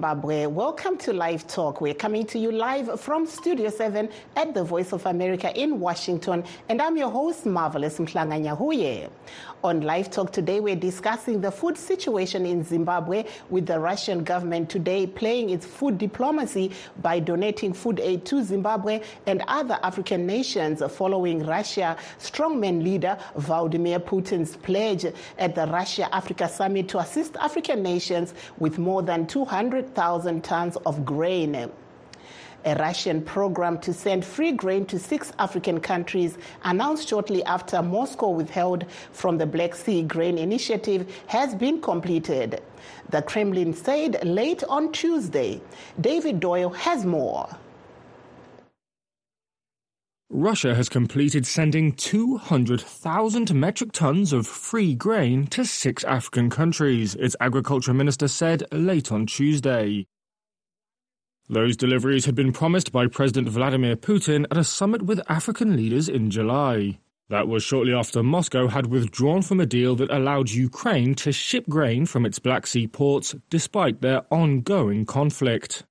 Zimbabwe. Welcome to Live Talk. We're coming to you live from Studio 7 at the Voice of America in Washington. And I'm your host, Marvelous Mhlanga-Nyahuye. On Live Talk today, we're discussing the food situation in Zimbabwe with the Russian government today playing its food diplomacy by donating food aid to Zimbabwe and other African nations following Russia strongman leader Vladimir Putin's pledge at the Russia Africa Summit to assist African nations with more than 200,000 tons of grain. A Russian program to send free grain to six African countries, announced shortly after Moscow withheld from the Black Sea Grain Initiative, has been completed. The Kremlin said late on Tuesday. David Doyle has more. Russia has completed sending 200,000 metric tons of free grain to six African countries, its agriculture minister said late on Tuesday. Those deliveries had been promised by President Vladimir Putin at a summit with African leaders in July. That was shortly after Moscow had withdrawn from a deal that allowed Ukraine to ship grain from its Black Sea ports despite their ongoing conflict.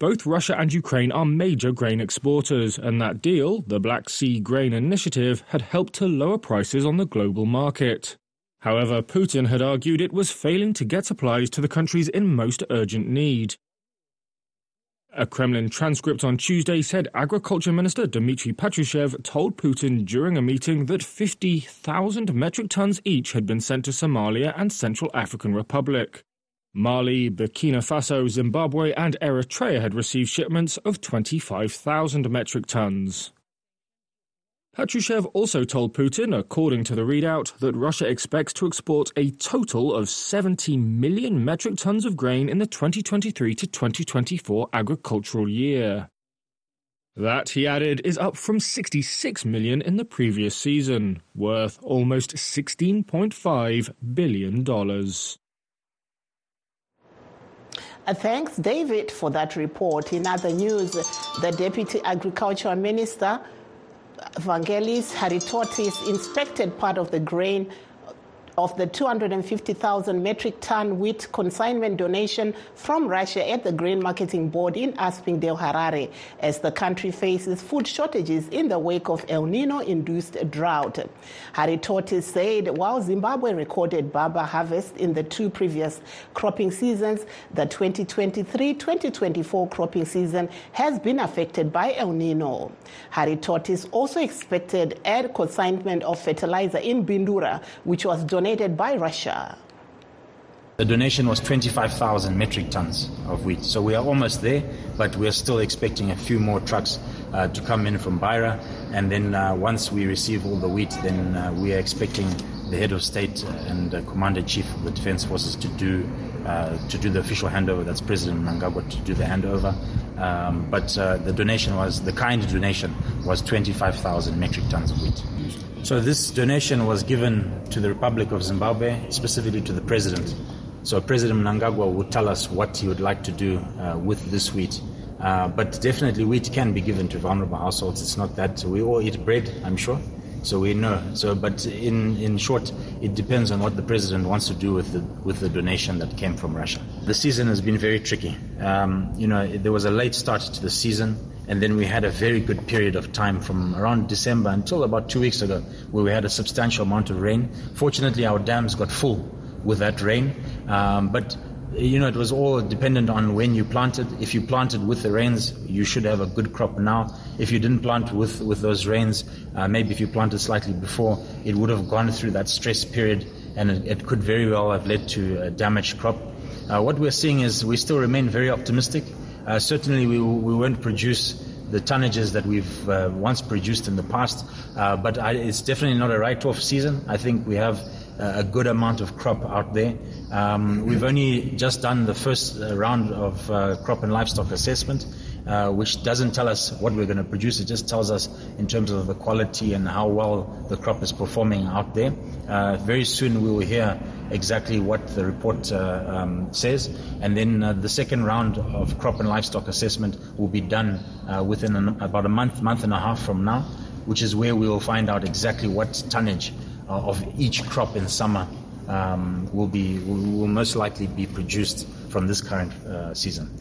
Both Russia and Ukraine are major grain exporters, and that deal, the Black Sea Grain Initiative, had helped to lower prices on the global market. However, Putin had argued it was failing to get supplies to the countries in most urgent need. A Kremlin transcript on Tuesday said Agriculture Minister Dmitry Patrushev told Putin during a meeting that 50,000 metric tons each had been sent to Somalia and Central African Republic. Mali, Burkina Faso, Zimbabwe, and Eritrea had received shipments of 25,000 metric tons. Patrushev also told Putin, according to the readout, that Russia expects to export a total of 70 million metric tons of grain in the 2023 to 2024 agricultural year. That, he added, is up from 66 million in the previous season, worth almost $16.5 billion. Uh, thanks, David, for that report. In other news, the Deputy Agriculture Minister, Vangelis Haritatos, inspected part of the grain of the 250,000 metric ton wheat consignment donation from Russia at the Grain Marketing Board in Aspindale, Harare, as the country faces food shortages in the wake of El Nino induced drought. Haritatos said while Zimbabwe recorded baba harvest in the two previous cropping seasons, the 2023 2024 cropping season has been affected by El Nino. Haritatos also expected air consignment of fertilizer in Bindura, which was donated donated by Russia. The donation was 25,000 metric tons of wheat. So we are almost there, but we are still expecting a few more trucks uh, to come in from Beira. And then uh, once we receive all the wheat, then uh, we are expecting the head of state and the commander chief of the defense forces to do uh, to do the official handover. That's President Mnangagwa to do the handover. Um, but uh, the donation was the kind donation was 25,000 metric tons of wheat. So this donation was given to the Republic of Zimbabwe, specifically to the president. So President Mnangagwa would tell us what he would like to do uh, with this wheat. Uh, but definitely wheat can be given to vulnerable households. It's not that we all eat bread, I'm sure. So we know. So, but in, in short, it depends on what the president wants to do with the with the donation that came from Russia. The season has been very tricky. Um, you know, there was a late start to the season. And then we had a very good period of time from around December until about two weeks ago, where we had a substantial amount of rain. Fortunately, our dams got full with that rain. Um, but you know, it was all dependent on when you planted. If you planted with the rains, you should have a good crop now. If you didn't plant with, with those rains, uh, maybe if you planted slightly before, it would have gone through that stress period and it, it could very well have led to a damaged crop. Uh, what we're seeing is we still remain very optimistic. Uh, certainly, we, we won't produce the tonnages that we've uh, once produced in the past, uh, but I, it's definitely not a write-off season. I think we have a good amount of crop out there. Um, we've only just done the first uh, round of uh, crop and livestock assessment, uh, which doesn't tell us what we're going to produce. It just tells us in terms of the quality and how well the crop is performing out there. Uh, very soon we will hear exactly what the report uh, um, says, and then uh, the second round of crop and livestock assessment will be done within an, about a month, month and a half from now, which is where we will find out exactly what tonnage of each crop in summer um, will be will, will most likely be produced from this current uh, season.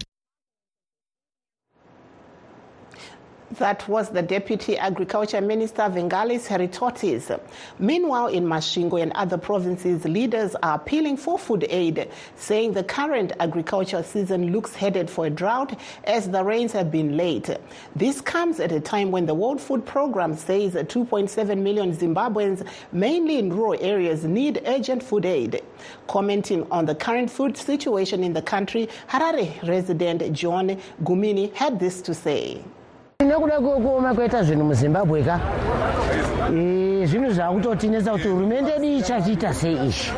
That was the Deputy Agriculture Minister Vangelis Haritatos. Meanwhile, in Masvingo and other provinces, leaders are appealing for food aid, saying the current agricultural season looks headed for a drought as the rains have been late. This comes at a time when the World Food Programme says 2.7 million Zimbabweans, mainly in rural areas, need urgent food aid. Commenting on the current food situation in the country, Harare resident John Gumini had this to say. Nekuda kwekuoma kwaita zvinhu muzimbabwe ka? Zvinhu zvakutotinetsa kuti hurumende yedu ichachiita sei izvi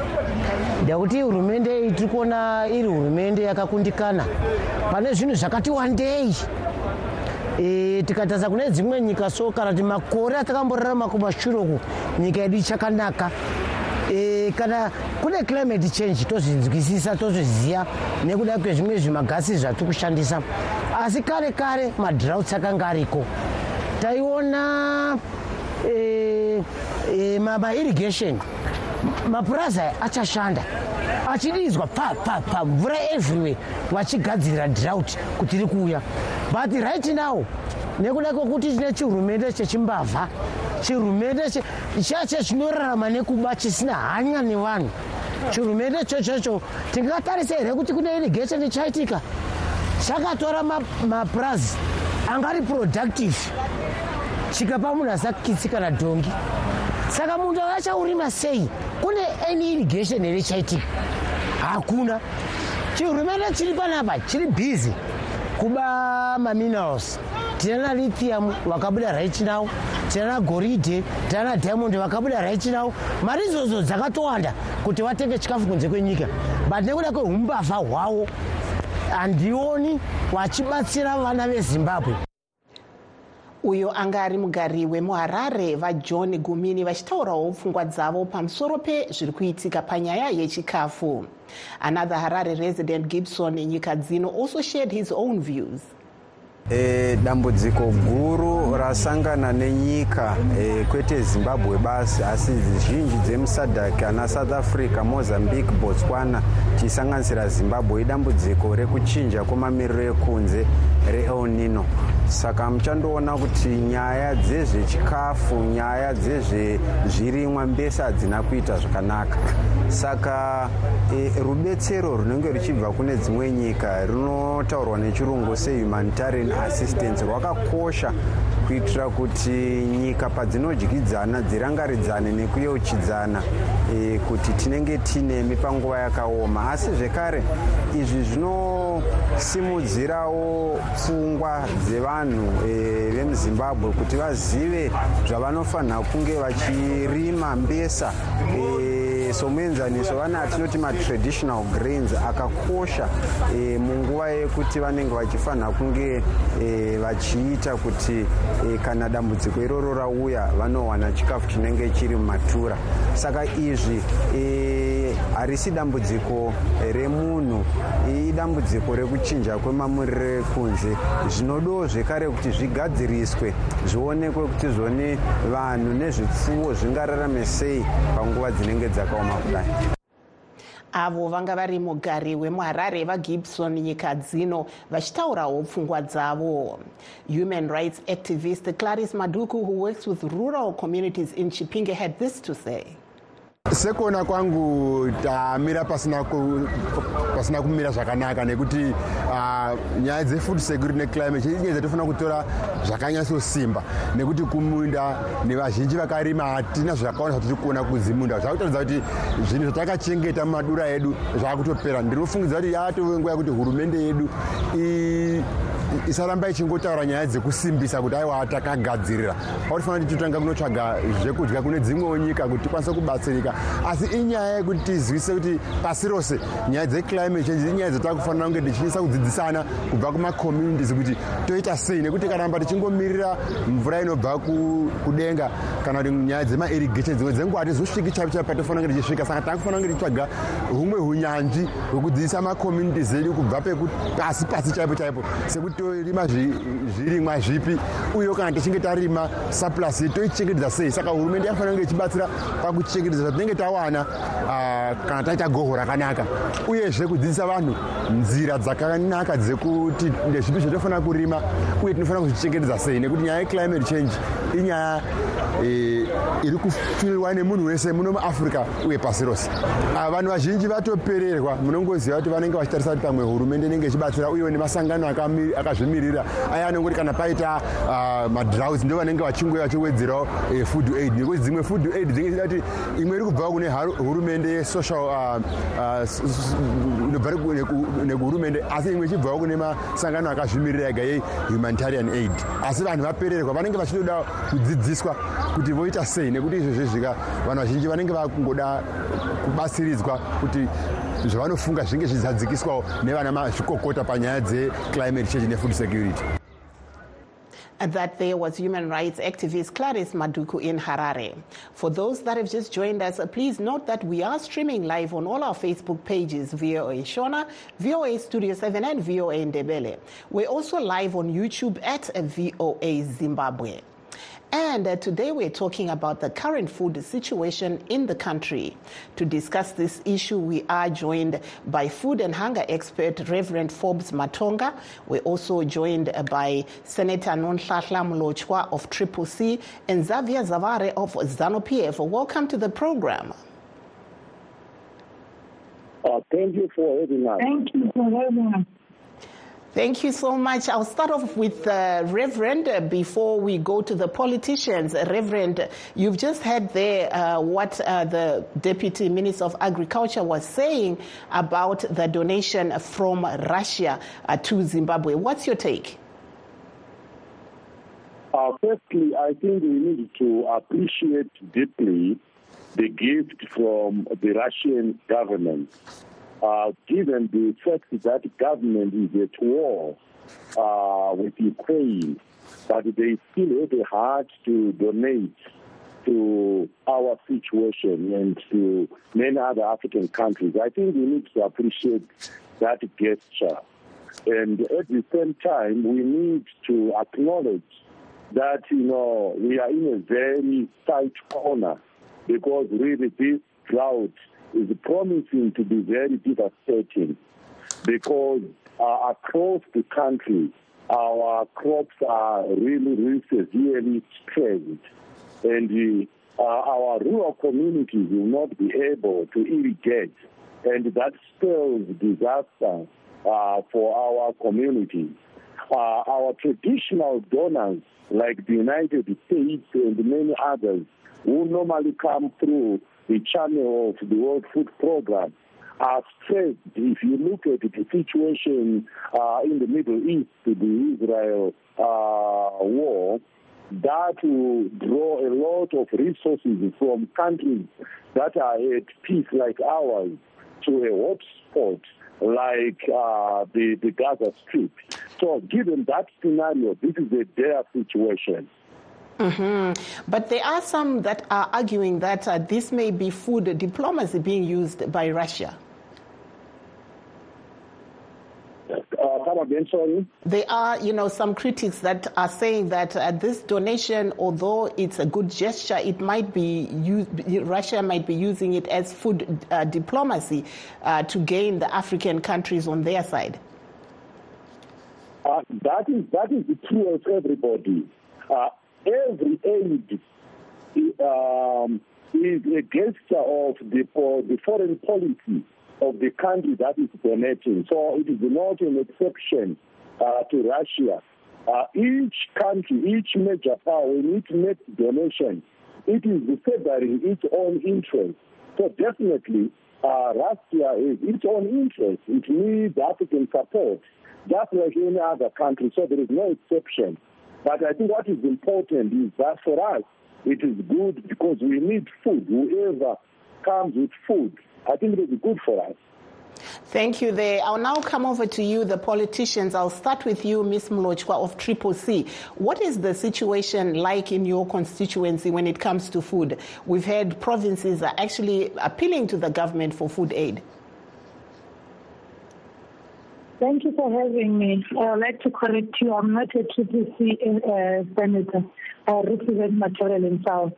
ndekuti hurumende iyi tiri kuona iri hurumende yakakundikana. Pane zvinhu zvakati wandei? Tikatarisa kune dzimwe nyika so kana kuti makore atakamborarama kumashure uku nyika yedu ichakanaka kana kune climate change tozvinzwisisa tozviziva nekuda kwezvimwe zvimagasi zvatiri kushandisa. Asi kare kare madrouts akanga ariko. Taiona mairrigation mapuraza achashanda. Achididzwa pa pa mvura everywhere vachigadzirira drought kuti iri kuuya but right now nekuda kwekuti tine chihurumende chechimbavha. Chihurumende chacho chinorarama nekuba chisina hanya nevanhu. Chihurumende chochocho tingatarisa here kuti kune irrigation ichaitika? Chakatora mapurazi angari productive. Chikapa munhu asakitsi kana dhongi. Saka munhu akachaurima sei? Kune any irrigation here chaitika hakuna. Chihurumende chiri panapa? Chiri bhizi kuba maminerals tinana lithium vakabuda right now tinana goridhe tinana diamond vakabuda right now. Mari idzodzo dzakatowanda kuti vatenge chikafu kunze kwenyika. But nekuda kweumbavha hwavo handioni vachibatsira vana vezimbabwe. Uyo anga ari mugari wemuharare vajohn gumini vachitaurawo pfungwa dzavo pamusoro pezviri kuitika panyaya yechikafu. Another harare resident gibson nyika dzino also shared his own views E, dambudziko guru rasangana nenyika e, kwete zimbabwe basi. Asi zhinji dzemusadhak ana south africa mozambique botswana tichisanganisira zimbabwe idambudziko rekuchinja kwemamiriro ekunze reelnino saka muchandoona kuti nyaya dzezvechikafu nyaya dzezvezvirimwa mbese hadzina kuita zvakanaka. Saka e, rubetsero runenge ruchibva kune dzimwe nyika runotaurwa nechirungu sehumanitarian assistance rwakakosha kuitira kuti nyika padzinodyidzana dzirangaridzane nekuyeuchidzana e, kuti tinenge tinemi panguva yakaoma. Asi zvekare izvi zvinosimudzirawo pfungwa dzevanhu e, vemuzimbabwe kuti vazive zvavanofanira kunge vachirima mbesa e, somuenzaniso vane atinoti matraditional grains akakosha e, munguva yekuti vanenge vachifanira kunge e, vachiita kuti e, kana dambudziko iroro rauya vanowana chikafu chinenge chiri mumatura. Saka izvi e, harisi dambudziko remunhu. Idambudziko rekuchinja kwemamiriro ekunze. Zvinodawo zvekare kuti zvigadziriswe zvionekwe kuti zvone vanhu nezvipfuwo zvingararame sei panguva dzinenge dzakaoma kudai. Avo vanga vari mugari wemuharare vagibson nyika dzino vachitaurawo pfungwa dzavo. Human rights activist clarice maduku who works with rural communities in chipinge had this to say sekuona kwangu tamira pasina, pasina kumira zvakanaka nekuti uh, nyaya dzefood security neclimate change inyaya dzatofanira kutora zvakanyatsosimba. Nekuti kumunda nevazhinji vakarima hatina zvakawanda zvatiri kuona kudzimunda. Zvakutoratidza kuti zvinhu zvatakachengeta mumadura edu zvakutopera ndinofungidza kuti yatove nguva yekuti hurumende yedu isaramba ichingotaura nyaya dzekusimbisa kuti aiwa takagadzirira pakutofanira kuti totanga kunotsvaga zvekudya kune dzimwewo nyika kuti tikwanise kubatsirika. Asi inyaya yekuti tizivise kuti pasi rose nyaya dzeclimate change inyaya dzatakufanira kunge tichinyisa kudzidzisana kubva kumacommunities kuti toita sei. Nekuti karamba tichingomirira mvura inobva kudenga kana kuti nyaya dzemairrigation dzimwe dzenguva hatizosviki chaipo chaipo patofanira kunge tichisvika. Saka takufanira kunge tichitsvaga humwe hunyanzvi hwekudzidzisa macommunities edu kubva pasi pasi chaipo chaipo. Sekuti torima zvi- zvirimwa zvipi uyewo kana tichinge tarima surplus yedu toichengetedza sei. Saka hurumende yafanira kunge ichibatsira pakuchengetedza zvatinenge tawana kana taita goho rakanaka. Uyezve kudzidzisa vanhu nzira dzakanaka dzekuti ndezvipi zvatofanira kurima uye tinofanira kuzvichengetedza sei. Nekuti nyaya yeclimate change inyaya iri kufilwa nemunhu wese muno muafrica uye pasi rose. Vanhu vazhinji vatopererwa munongoziva kuti vanenge vachitarisa kuti pamwe hurumende inenge ichibatsira uyewo nemasangano akami- akazvimiririra aya anongoti kana paita ah, madrouts ndo vanenge vachingouya vachiwedzerawo eh, food aid. Nekuti dzimwe food aid dzinenge dzichida kuti imwe iri kubva kune hurumende yesocial ah, ah, nekuhurumende asi imwe ichibvawo kune masangano akazvimirira ega yehumanitarian aid. Asi vanhu vapererwa vanenge vachitoda kudzidziswa kuti voita sei nekuti izvozvo zvika vanhu vazhinji vanenge vakungoda kubatsiridzwa kuti zvavanofunga zvinge zvichizadzikiswawo nevana mazvikokota panyaya dzeclimate change nefood security And that there was human rights activist Clarice Maduku in Harare. For those that have just joined us, please note that we are streaming live on all our Facebook pages, VOA Shona, VOA Studio 7, and VOA Ndebele. We're also live on YouTube at VOA Zimbabwe. And uh, today we're talking about the current food situation in the country. To discuss this issue, we are joined by food and hunger expert Reverend Forbes Matonga. We're also joined uh, by Senator Nonhlanhla Mlotshwa of Triple C and Xavier Zavare of ZANU PF. Welcome to the program. Uh, thank you for having us. Thank you for having us. Thank you so much. I'll start off with uh, Reverend uh, before we go to the politicians. Reverend, you've just heard there uh, what uh, the Deputy Minister of Agriculture was saying about the donation from Russia uh, to Zimbabwe. What's your take? Uh, firstly, I think we need to appreciate deeply the gift from the Russian government, uh, given the fact that government is at war uh, with Ukraine, but they still have a heart to donate to our situation and to many other African countries. I think we need to appreciate that gesture. And at the same time, we need to acknowledge that, you know, we are in a very tight corner because really this drought is promising to be very devastating because uh, across the country, our crops are really, really severely stressed. And uh, our rural communities will not be able to irrigate. And that spells disaster uh, for our communities. Uh, our traditional donors, like the United States and many others, who normally come through the channel of the World Food Program, are stressed. If you look at the situation uh, in the Middle East, the Israel uh, war, that will draw a lot of resources from countries that are at peace like ours to a hotspot like uh, the, the Gaza Strip. So given that scenario, this is a dire situation. But there are some that are arguing that uh, this may be food diplomacy being used by Russia. Uh. There are, you know, some critics that are saying that uh, this donation, although it's a good gesture, it might be used, Russia might be using it as food uh, diplomacy uh, to gain the African countries on their side. Uh, that is that is the true of everybody. Every aid um, is a gesture of the the foreign policy of the country that is donating. So it is not an exception uh, to Russia. Uh, each country, each major power, when it makes donation, it is favoring its own interest. So definitely, uh, Russia is its own interest. It needs African support, just like any other country. So there is no exception. But I think what is important is that for us, it is good because we need food. Whoever comes with food, I think it is good for us. Thank you there. I'll now come over to you, the politicians. I'll start with you, Ms. Mlotshwa of Triple C. What is the situation like in your constituency when it comes to food? We've heard provinces are actually appealing to the government for food aid. Thank you for having me. I would like to correct you. I'm not a TPC uh, senator. I represent Matabeleland South.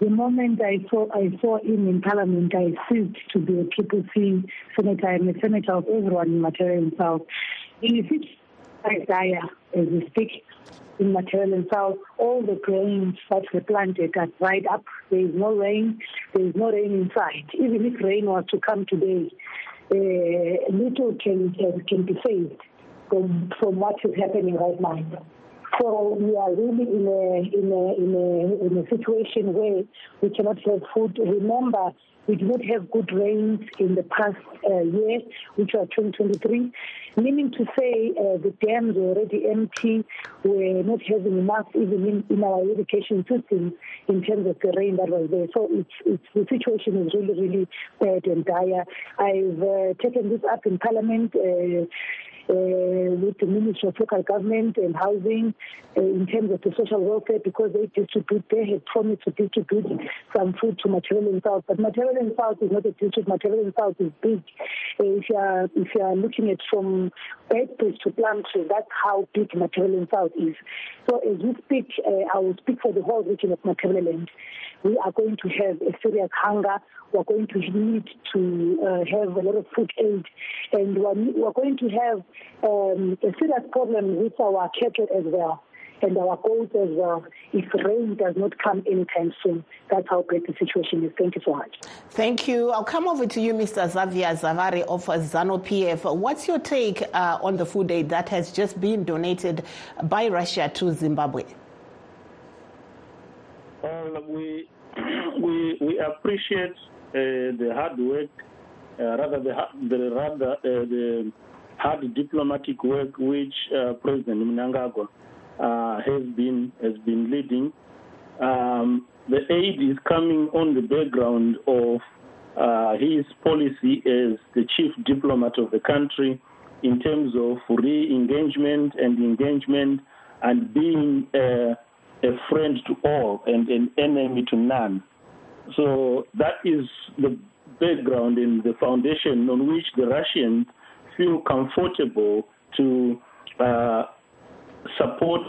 The moment I saw I saw him in Parliament, I ceased to be a TPC senator. I'm a senator of everyone in Matabeleland South. In the situation dire as we speak in Matabeleland South, all the grains that were planted are dried up. There is no rain. There is no rain inside. Even if rain was to come today, uh, Eh, little can, can, can be saved from, from what is happening right now. So we are really in a, in a, in a, in a situation where we cannot have food. Remember, we did not have good rains in the past uh, year, which was 2023, meaning to say uh, the dams were already empty. We're not having enough even in, in our irrigation system in terms of the rain that was there. So it's, it's, the situation is really, really bad and dire. I've uh, taken this up in Parliament. Uh, with the Ministry of Local Government and Housing uh, in terms of the social welfare because they distribute, they had promised to distribute some food to Matabeleland South. But Matabeleland South is not a district. Matabeleland South is big. Uh, if you are if you are looking at from Beitbridge to Plumtree, that's how big Matabeleland South is. So as we speak, I will speak for the whole region of Matabeleland we are going to have a serious hunger. We're going to need to uh, have a lot of food aid, and we're, going to have um, a serious problem with our cattle as well and our goats as well if rain does not come anytime soon. That's how bad the situation is. Thank you so much. Thank you. I'll come over to you, Mr. Xavier Zavare of ZANU PF. What's your take uh, on the food aid that has just been donated by Russia to Zimbabwe? Well, we we we appreciate uh, the hard work, uh, rather the the rather uh, the hard diplomatic work which uh, President Mnangagwa uh, has been has been leading. Um, the aid is coming on the background of uh, his policy as the chief diplomat of the country in terms of re-engagement and engagement and being a friend to all and an enemy to none. So that is the background and the foundation on which the Russians feel comfortable to uh, support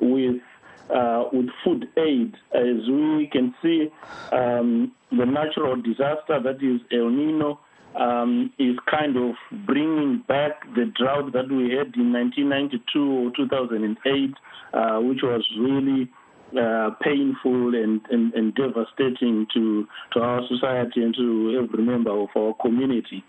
with uh, with food aid, as we can see um, the natural disaster that is El Nino um, is kind of bringing back the drought that we had in 1992 or 2008, uh, which was really uh, painful and, and, and, devastating to, to our society and to every member of our community.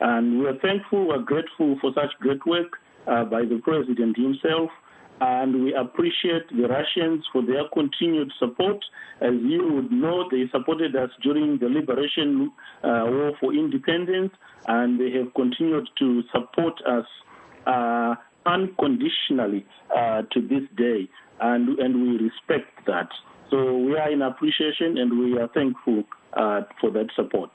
And we are thankful, we are grateful for such great work uh, by the president himself and we appreciate the Russians for their continued support. As you would know, they supported us during the liberation uh, war for independence, and they have continued to support us uh, unconditionally uh, to this day, and, and we respect that. So we are in appreciation and we are thankful uh, for that support.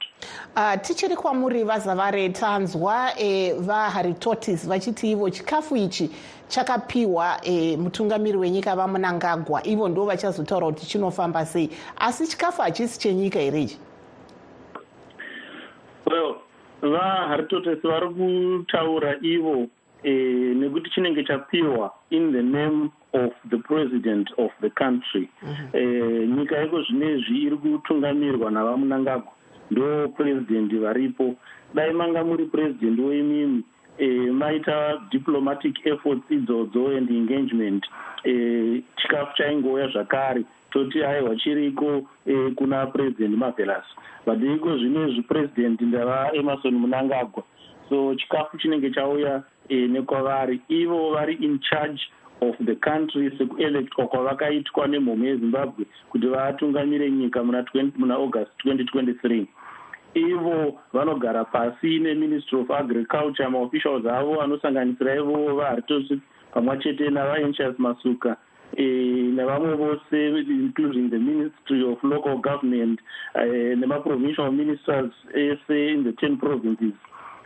Uh, tichiri kwamuri vazavare tanzwa e, vaharitortis vachiti ivo chikafu ichi chakapiwa e, mutungamiri wenyika vamunangagwa. Ivo ndo vachazotaura kuti chinofamba sei. Asi chikafu hachisi chenyika herechi well vaharitortis vari kutaura ivo e, nekuti chinenge chapiwa in the name of the president of the country. Mm-hmm. eh, nyika iko zvinezvi iri kutungamirwa navamunangagwa ndo purezidendi varipo. Dai manga muri purezidendi weimimi eh, maita diplomatic efforts idzodzo and engagement. Eh, chikafu chaingouya zvakare. Toti aiwa chiriko eh, kuna purezidendi mavelas. But iko zvinezvi purezidendi ndavaemarson munangagwa so chikafu chinenge chauya eh, nekwavari. Ivo vari in charge of the country sekuelectwa kwavakaitwa nemhomho yezimbabwe kuti vatungamire nyika muna, muna august 2023 ivo vanogara pasi neministry of agriculture maofficials avo anosanganisira ivo vaharitosi pamwe chete navaenchas masuka e, nevamwe vose including the ministry of local government e, nemaprovincial ministers ese in the ten provinces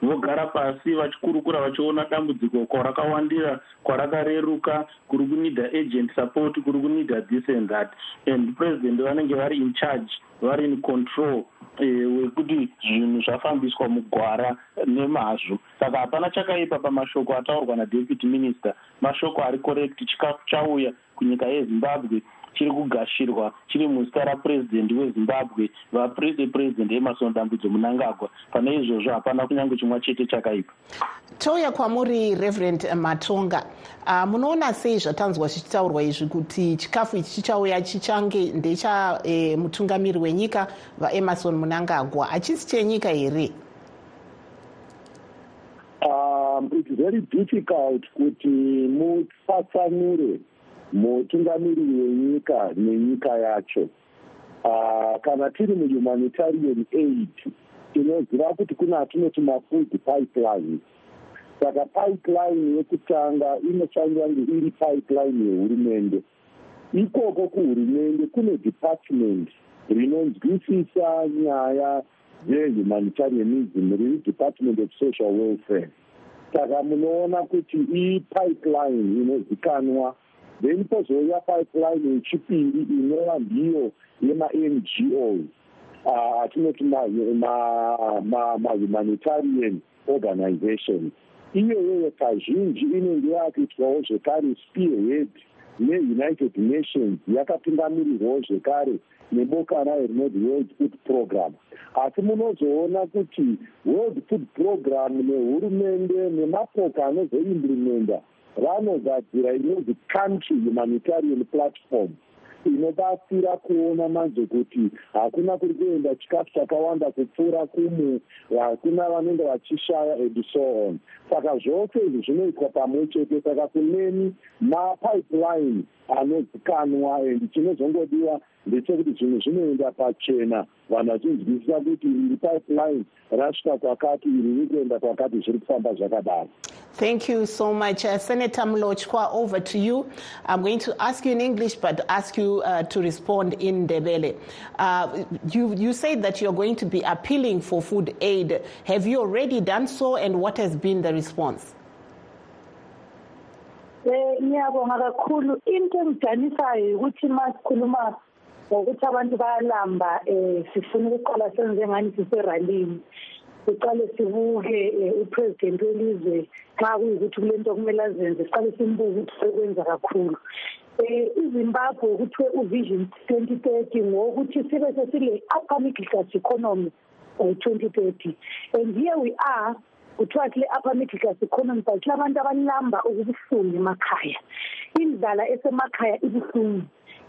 vogara pasi vachikurukura vachiona dambudziko kwarakawandira kwarakareruka kuri kunida agent support kuri kunida this and that. And president vanenge vari in charge vari in control eh, wekuti zvinhu zvafambiswa mugwara nemazvo. Saka hapana chakaipa pamashoko ataurwa nadeputy minister. Mashoko ari correct chikafu chauya kunyika yezimbabwe chiri kugashirwa chiri muzita rapurezidendi wezimbabwe vapurezidendi emarson dambudzo munangagwa pane izvozvo hapana kunyange chimwa chete chakaipa. Touya kwamuri reverend matonga uh, munoona sei zvatanzwa zvichitaurwa izvi kuti chikafu ichi chichauya chichange ndechamutungamiri eh, wenyika vaemarson munangagwa hachisi chenyika here? Um, its very difficult kuti mupatsanure mutungamiri wenyika nenyika yacho. Uh, kana tiri muhumanitarian aid tinoziva kuti kune atinoti mafood pipeline. Saka pipeline yekutanga inofanira kunge iri pipeline yehurumende. Ikoko kuhurumende kune department rinonzwisisa nyaya dzehumanitarianism riri department of social welfare. Saka munoona kuti ipipeline inozikanwa then pozouya pipeline yechipiri inova ndiyo yema-ngos ah, atinoti mahumanitarian organizations iyoyoyo kazhinji inenge yakuitwawo zvekare spearhead neunited nations yakapingamirirwawo zvekare neboka rayo rinoti world food program asi munozoona kuti world food program nehurumende nemapoka anozoimplimenda vanogadzira inonzi country humanitarian platform inobatsira kuona manje kuti hakuna kuri kuenda chikafu chakawanda kupfuura kumu hakuna vanenge vachishaya and so on. Saka zvose izvi zvinoitwa pamwe chete saka kuneni mapipeline anozikanwa and chinozongodiwa ndechekuti zvinhu zvinoenda pachena vanhu vachinzwisisa kuti iri pipeline rasvika kwakati iri riri kuenda kwakati zviri kufamba zvakadaro Thank you so much. Uh, Senator Mlotshwa, over to you. I'm going to ask you in English, but ask you uh, to respond in Ndebele. Uh, you, you said that you're going to be appealing for food aid. Have you already done so, and what has been the response? Eh, ngiyabonga kakhulu into engidanisayo ukuthi masikhuluma ngokuthi abantu bayalamba um sifuna ukuqala senze ngani siseralini siqale sibuke eh, upresident welizwe xa kuyukuthi kule nto kumele azenze siqale simbuke ukuthi sekwenza kakhulu. Um izimbabwe kuthiwe uvision twenty thirty ngowokuthi sibe sesile upper middle class economy ngo-twenty thirty. And here we are kuthiwa kule upper middle class economy but kulabantu abanilamba okubuhlungu emakhaya. Indlala esemakhaya ibuhlungu.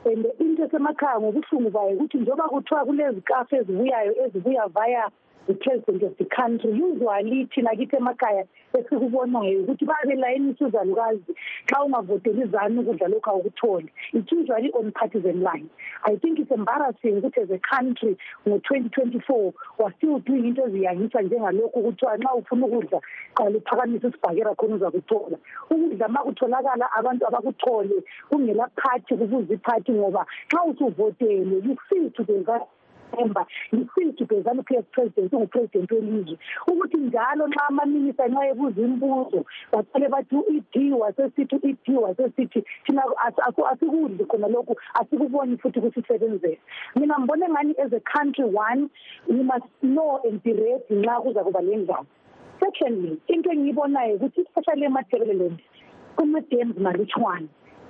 And into esemakhaya ngobuhlungu bayo ukuthi njengoba kuthiwa kulezikafu ezibuyayo ezibuya via the president of the country usually thina kithi emakhaya esikubonayo ukuthi babelayinisa uzalukazi xa ungavoteli izani ukudla lokhu awukutholi. It's usually on partisan line. I think it's embarrassing ukuthi as a country ngo-twenty twenty four wastill doing into eziyangisa njengalokhu kuthiwa nxa ufuna ukudla qala uphakamisa isibhakera khona uzakuthola. Ukudla ma kutholakala abantu abakuthole kungela phathi kubuza iphathi ngoba xa usuvotele you feel to the emba yisiphi bezana ukuyes president ungupresident welizwe? Ukuthi njalo nxa amaminista nxa ebuza imibuzo baqale bathi u-ed wasesithi u-ed wasesithi thina asikudli khona lokhu asikuboni futhi ukuthi sisebenzele mina ngibone ngani as a country one we must know and be ready nxa kuza kuba le ndaba secondly into engiyibonayo ukuthi especially emathebeleland kuma-dams malutshwane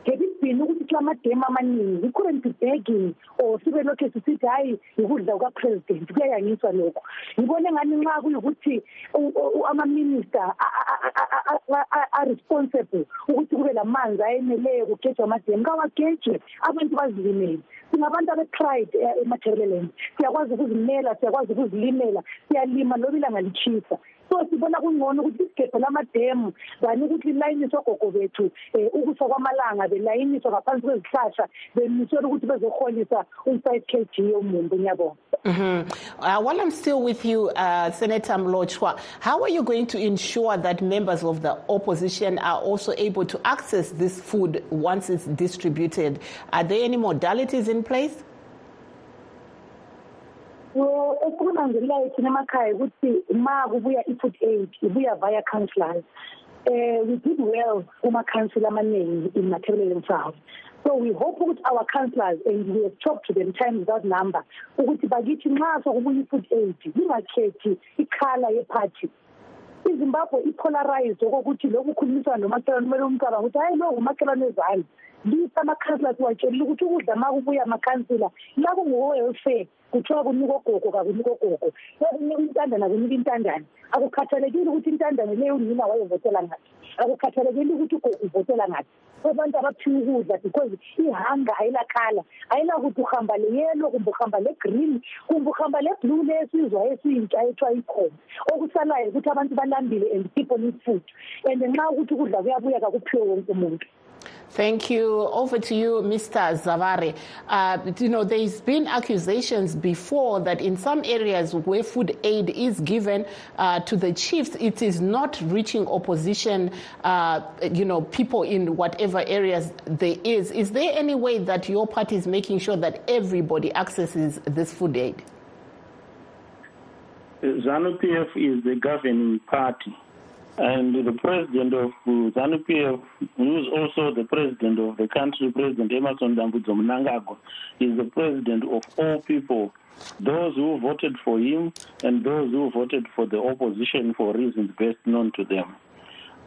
ngebibhini ukuthi kula mademu amaningi we-couldn't be begging or sibe lokhu sisithi hhayi yikudla kukapresident kuyayangiswa lokho. Ngibone ngani nxa kuyukuthi amaminista aresponsible ukuthi kube lamanzi ayeneleyo kugejwa amademu. Kawagejwe abantu bazilimele. Singabantu abe-pride emathebeleland siyakwazi ukuzimela siyakwazi ukuzilimela siyalima loba ilanga litshisa. So sibona kungcono ukuthi lamademu ukuthi bethu um ukusa kwamalanga belayiniswa ngaphansi kwezihlahla ukuthi bezoholisa u-five k g Mm-hmm. Uh, while I'm still with you, uh, Senator Mlotshwa, how are you going to ensure that members of the opposition are also able to access this food once it's distributed? Are there any modalities in place? Well, as okunanzelelayo thina emakhaya ukuthi ma kubuya i-food aid ibuya via councillors um we did well kuma-council amaningi in matabeleland south so we hope ukuthi our councillors and we have talked to them time without number ukuthi bakithi nxa sokubuya i-food aid lingakhethi ikhala yephathi izimbabwe ipolarized okokuthi lokhu khulumisana nomakhelwane kumele umcabanga ukuthi hayi lo ngumakhelwane ezalo lisa amakhansila siwatshelile ukuthi ukudla ma kubuya amakhansila la kungowe-welfare kuthiwa kunika ogogo kakunika ogogo kunika intandane kunika intandane. Akukhathalekile ukuthi intandane leyo unina wayevotela ngaphi akukhathalekile ukuthi ugogo uvotela ngaphi abantu abaphiwa ukudla because ihanga ayilakhala ayilakuthi uhamba le-yelo kumbe uhamba le-green kumbe uhamba le-blue lesizwa esiyintsha ethiwa ikhona. Okusalayo ukuthi abantu balambile and people need food. And nxa ukuthi ukudla kuyabuya kakuphiwe wonke umuntu. Thank you. Over to you, Mr. Zavare. Uh, you know, there's been accusations before that in some areas where food aid is given uh, to the chiefs, it is not reaching opposition, uh, you know, people in whatever areas there is. Is there any way that your party is making sure that everybody accesses this food aid? ZANU-PF is the governing party. And the president of ZANU-PF, who is also the president of the country, President Emmerson Dambudzo Mnangagwa, is the president of all people, those who voted for him and those who voted for the opposition for reasons best known to them.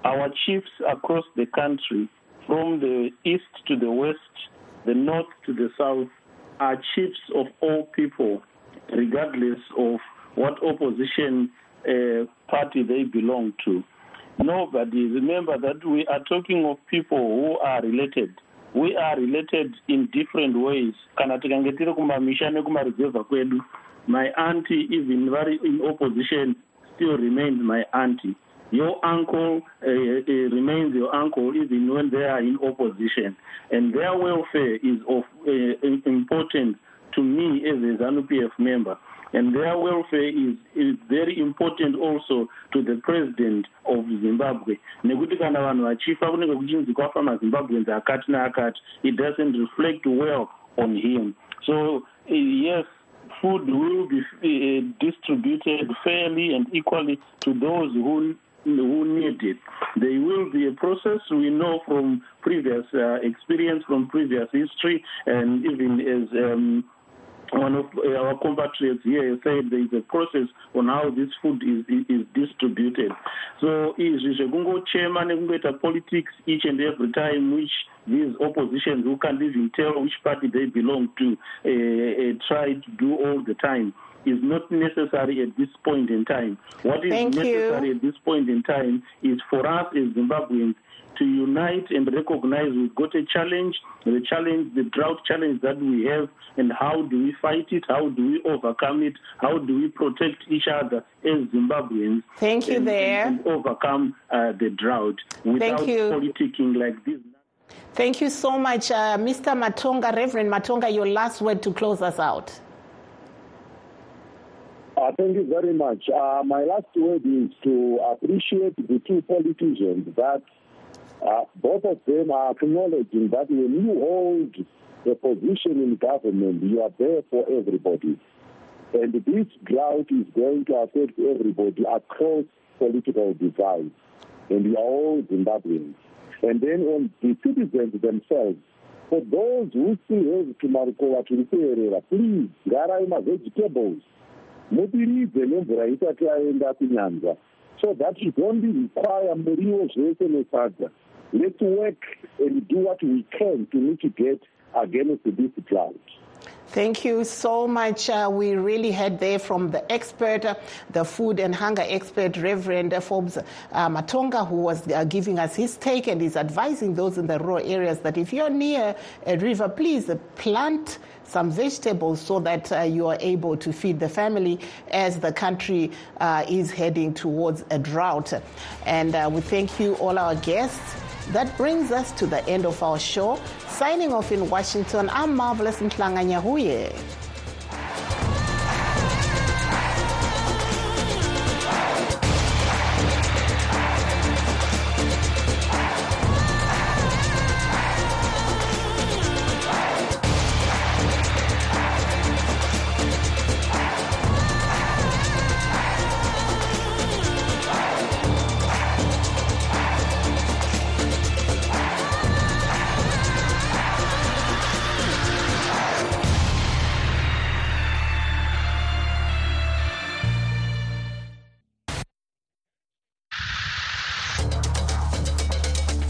Our chiefs across the country, from the east to the west, the north to the south, are chiefs of all people, regardless of what opposition uh, party they belong to. Nobody. Remember that we are talking of people who are related. We are related in different ways. Kana tikange tiri kumamisha nekumaruzevha kwedu, my auntie, even very in opposition, still remains my auntie. Your uncle uh, uh, remains your uncle even when they are in opposition. And their welfare is of uh, importance to me as a ZANU-PF member. And their welfare is, is very important also to the president of Zimbabwe. Nekuti kana vanhu vachifa kunenge kuchinzi kwafa mazimbabweans akati neakati, it doesn't reflect well on him. So, uh, yes, food will be uh, distributed fairly and equally to those who who need it. There will be a process we know from previous uh, experience, from previous history, and even as um, one of our compatriots here said there is a process on how this food is, is, is distributed. So izvi zvekungochema nekungoita politics each and every time which these oppositions who can't even tell which party they belong to uh, uh, try to do all the time is not necessary at this point in time. What is Thank necessary you. at this point in time is for us as Zimbabweans to unite and recognize we've got a challenge, the challenge, the drought challenge that we have, and how do we fight it? How do we overcome it? How do we protect each other as Zimbabweans? Thank you and, there. And, and overcome uh, the drought without you. politicking like this. Thank you so much, uh, Mr. Matonga. Reverend Matonga, your last word to close us out. Uh, thank you very much. Uh, my last word is to appreciate the two politicians that uh, both of them are acknowledging that when you hold a position in government, you are there for everybody. And this drought is going to affect everybody across political divides. And we are all Zimbabweans. And then on the citizens themselves, for those who still have tumarukova turi kuerera please garai mavegetables mudiridze nemvura isati yaenda kunyanza so that you don't require muriwo zvese nesadza let's work and do what we can to mitigate against this drought Thank you so much. Uh, we really had there from the expert, uh, the food and hunger expert, Reverend Forbes uh, Matonga, who was uh, giving us his take and is advising those in the rural areas that if you're near a river, please plant some vegetables so that uh, you are able to feed the family as the country uh, is heading towards a drought. And we thank you, all our guests. That brings us to the end of our show. Signing off in Washington, I'm Marvelous Mhlanga Nyahuye.